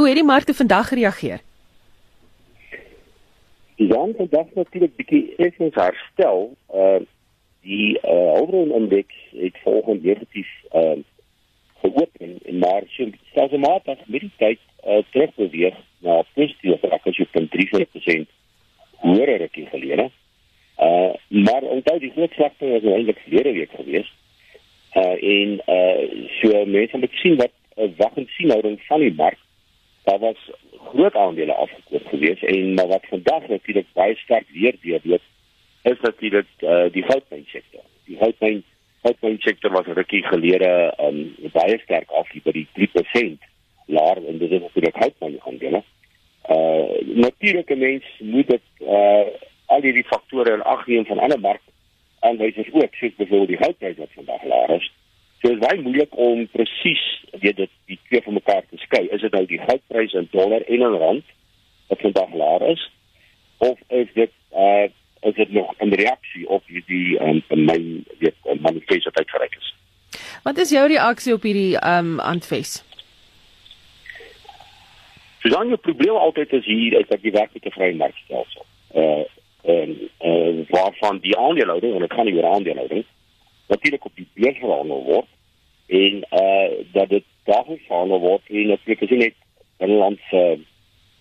Hoe het die markte vandag gereageer? Die rand het natuurlik bietjie effens herstel. Uh die uh Hulbron indeks het volgens negatief uh geopen en maar so stelselmatig met die tyd uh terugbeweeg na positiewe vlak as jy van 3% hoër rukkie gelede. Uh maar onthou die groot vlakte was eintlik verlede week gewees. Uh en uh so mense moet sien wat 'n uh, wag en sien houding van die mark. Daar was groot aandele afgekoop gewees en maar wat vandag natuurlik baie sterk weer deurloop is natuurlik uh die goudmyn sektor. Die goudmyn goudmyn sektor was rukkie gelede um baie sterk af by die 3% laer en dit is natuurlik goudmyn aandele. Uh natuurlike mens moet dit uh al hierdie faktore in ag neem van ander mark aanwysers ook soos byvoorbeeld die houtprys wat vandag laag is. So dit is baie moeilik om presies weet dit die twee van mekaar te skei. Is dit nou die goudprys in dollar en in rand wat vandag laag is of is dit uh is dit nog 'n reaksie op hierdie um, myn weet manifest wat uitgereik is? Wat is jou reaksie op hierdie um aanfes? Susan, die probleem altyd is hier is dat jy werklike vrye markstelsel. Uh en uh, waarvan die aandeelhouding en dit gaan nie oor aandeelhouding natuurlik op die beurs verhandel word en uh dat dit daagliks verhandel word en natuurlik is net binnelandse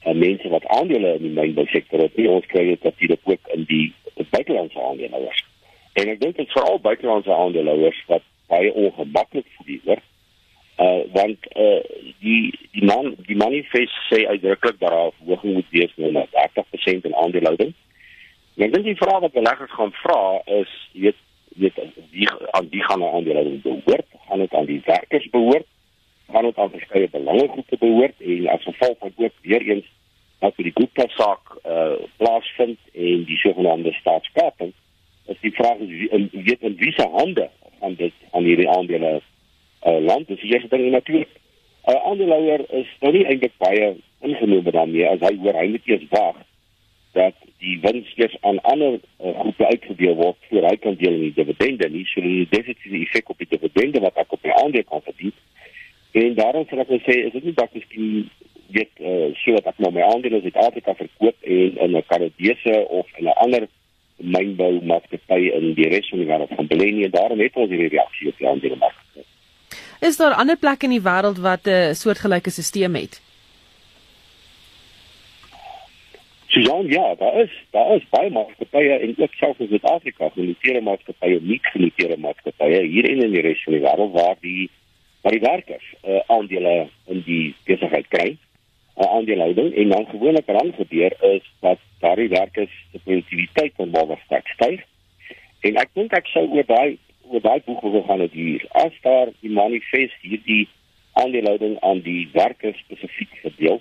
uh, mense wat aandele in die mynbousektor het nie ons kry dit natuurlik ook in die, die buitelandse aandeelhouers. En ek dink dit veral buitelandse aandeelhouers wat baie ongemaklik voel word uh want uh die die man die manifest sê uitdruklik dat daar verhoging moet wees na 30% in aandeelhouding. En ek dink die vraag wat beleggers gaan vra is, weet weet wie aan wie gaan hulle aandele behoort? Gaan dit aan die werkers behoort? Gaan dit aan verskeie belangegroepe behoort? En as gevolg van ook weer eens dat die Gupta saak uh plaasvind en die sogenaamde staatskaping, is die vraag is in weet in wie se hande gaan dit aan hierdie aandele uh land? Dis die eerste ding natuurlik. 'n uh, Aandeelhouer is nou nie eintlik baie ingenome daarmee as hy hoor hy moet eers wag dat die wins eers aan ander uh, groepe uitgedeel word vir hy kan deel in die dividende nie so die definitiewe effek op die dividende wat ek op die aandeel kan verdien en daarom sal ek sê is dit nie dat ek weet uh, so dat ek nou my aandele in Suid-Afrika verkoop en in 'n Kanadese of in 'n ander mynbou maatskappy in die res van die wêreld van belê en daarom het ons hierdie reaksie op die aandele mark. Is daar ander plekke in die wêreld wat 'n uh, soortgelyke stelsel het? Susan, ja, daar is daar is baie maatskappye en ook selfs in Suid-Afrika genoteerde maatskappye, nie genoteerde maatskappye hier en in die res van die wêreld waar die waar die werkers uh, aandele in die besigheid kry, uh, aandeelhouding en dan gewoonlik dan gebeur is dat daardie werkers se produktiwiteit baie sterk styg. En ek dink ek sou oor daai oor daai boek wil gaan het hier. As daar die manifest hierdie aandeelhouding aan die werkers spesifiek verdeel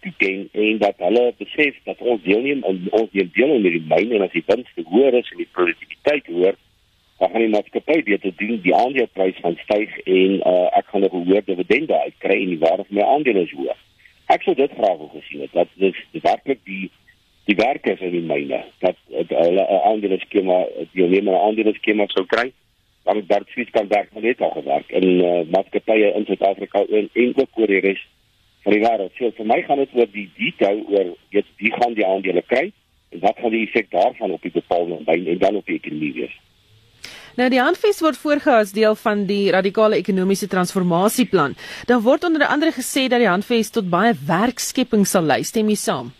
toeken en dat hulle besef dat ons deelneem in ons deel deel in die myn en as die winste hoër is en die produktiwiteit hoër dan gaan die maatskappy beter doen die aandeleprys gaan styg en uh, ek gaan 'n hoër dividende uitkry en die waarde van my aandele is hoër. Ek sou dit graag wil gesien het dat dis werklik die die werkers in die myne dat hulle 'n aandele skema deelneem aan 'n aandele skema sou kry dan dat switch kan werk maar net al gewerk in uh, maatskappye in Suid-Afrika en, en ook oor die res wêreld. So vir my gaan dit oor die detail oor weet wie gaan die aandele kry en wat gaan die effek daarvan op die bepaalde byn en dan op die ekonomie wees. Nou die aanfees word voorgehou as deel van die radikale ekonomiese transformasieplan. Dan word onder andere gesê dat die aanfees tot baie werkskepping sal lei. Stem jy saam?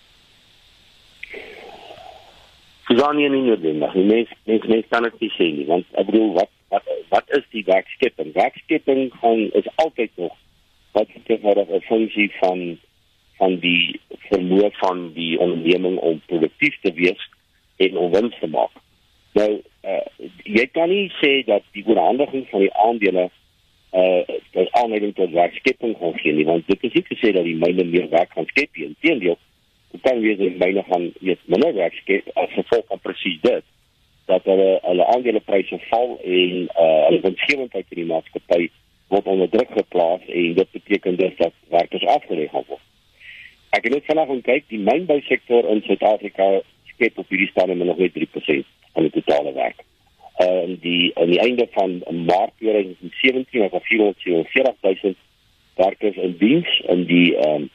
Suzanie nie noodwendig. Die mens mens mens kan dit sê nie, want ek bedoel wat wat wat is die werkskepping? Werkskepping gaan is altyd nog wat dit nou 'n funksie van van die vermoë van die onderneming om produktief te wees en om wins te maak. Nou, uh, jy kan nie sê dat die oorhandiging van die aandele uh dat aanleiding tot werkskepping gaan gee nie, want dit is nie gesê dat die myne meer werk gaan skep nie. Inteendeel, dit kan wees dat myne gaan net minder werk skep as gevolg van presies dit dat hulle hulle aandelepryse val en uh hulle winsgewendheid in die maatskappy word onder druk geplaas en dit beteken dus dat werkers afgelê gaan word. Ek het net vanaand kyk, die mynbousektor in Suid-Afrika skep op hierdie stadium nog net 3% van die totale werk. En uh, die aan die einde van Maart 2017 was daar 440 000 werkers in diens in die ehm um,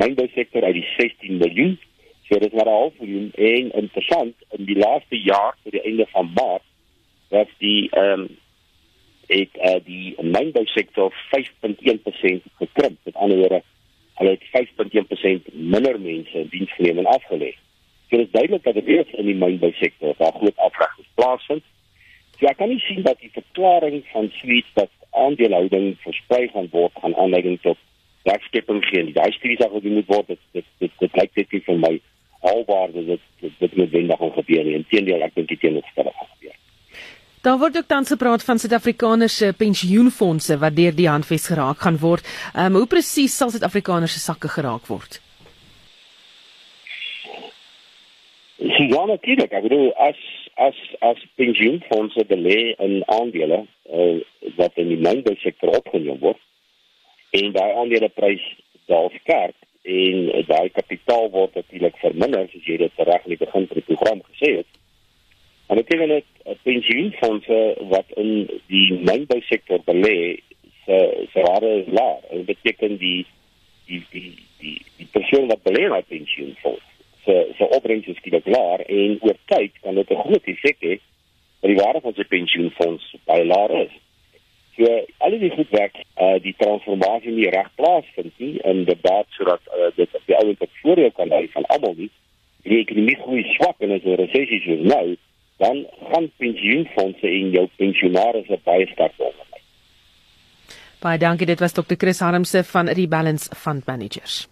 mynbousektor uit die 16 miljoen. So dit maar 'n half miljoen en interessant in die laaste jaar tot die einde van Maart was die ehm um, het uh, die mynbousektor 5.1% gekrimp. Met ander woorde, hulle het 5.1% minder mense in diens geneem en afgelê. So dit is duidelik dat dit eers in die mynbousektor daar groot afregting plaasvind. So ek kan nie sien dat die verklaring van Sweet dat aandelehouding versprei gaan word gaan aanleiding tot werkskepping gee. Die daai studies wat gedoen word, dit dit dit, dit lyk dit vir my albaar dat dit dit, dit noodwendig gaan gebeur. Inteendeel, ek dink dit teenoorgestel gaan. Daar word ook tans gepraat van Suid-Afrikaners se pensioenfonde wat deur die handves geraak gaan word. Um, hoe presies sal Suid-Afrikaners se sakke geraak word? Ja, natuurlik. Ek bedoel as as as pensioenfonde belê in aandele uh, wat in die mynbousektor opgeneem word en daai aandeleprys daal skerp en daai kapitaal word natuurlik verminder soos jy dit reg in die begin van die program gesê het. En dit beteken dat pensioenfonde wat in die mynbousektor belê, se se waarde is laag. Dit beteken die die die die die persoon wat belê in 'n pensioenfonds, se se opbrengs is skielik laag en oor tyd kan dit 'n groot effek hê op die waarde van sy pensioenfonds baie laag is. So al die goed werk, uh die transformasie nie reg plaasvind nie in debat sodat uh, dit die ouens wat voordeel kan hê van almal nie. Die ekonomie groei swak en as 'n resessie is nou dan gaan pensioenfonde en jou pensionaars baie sterk onderlei. Baie dankie, dit was Dr. Chris Harmse van Rebalance Fund Managers.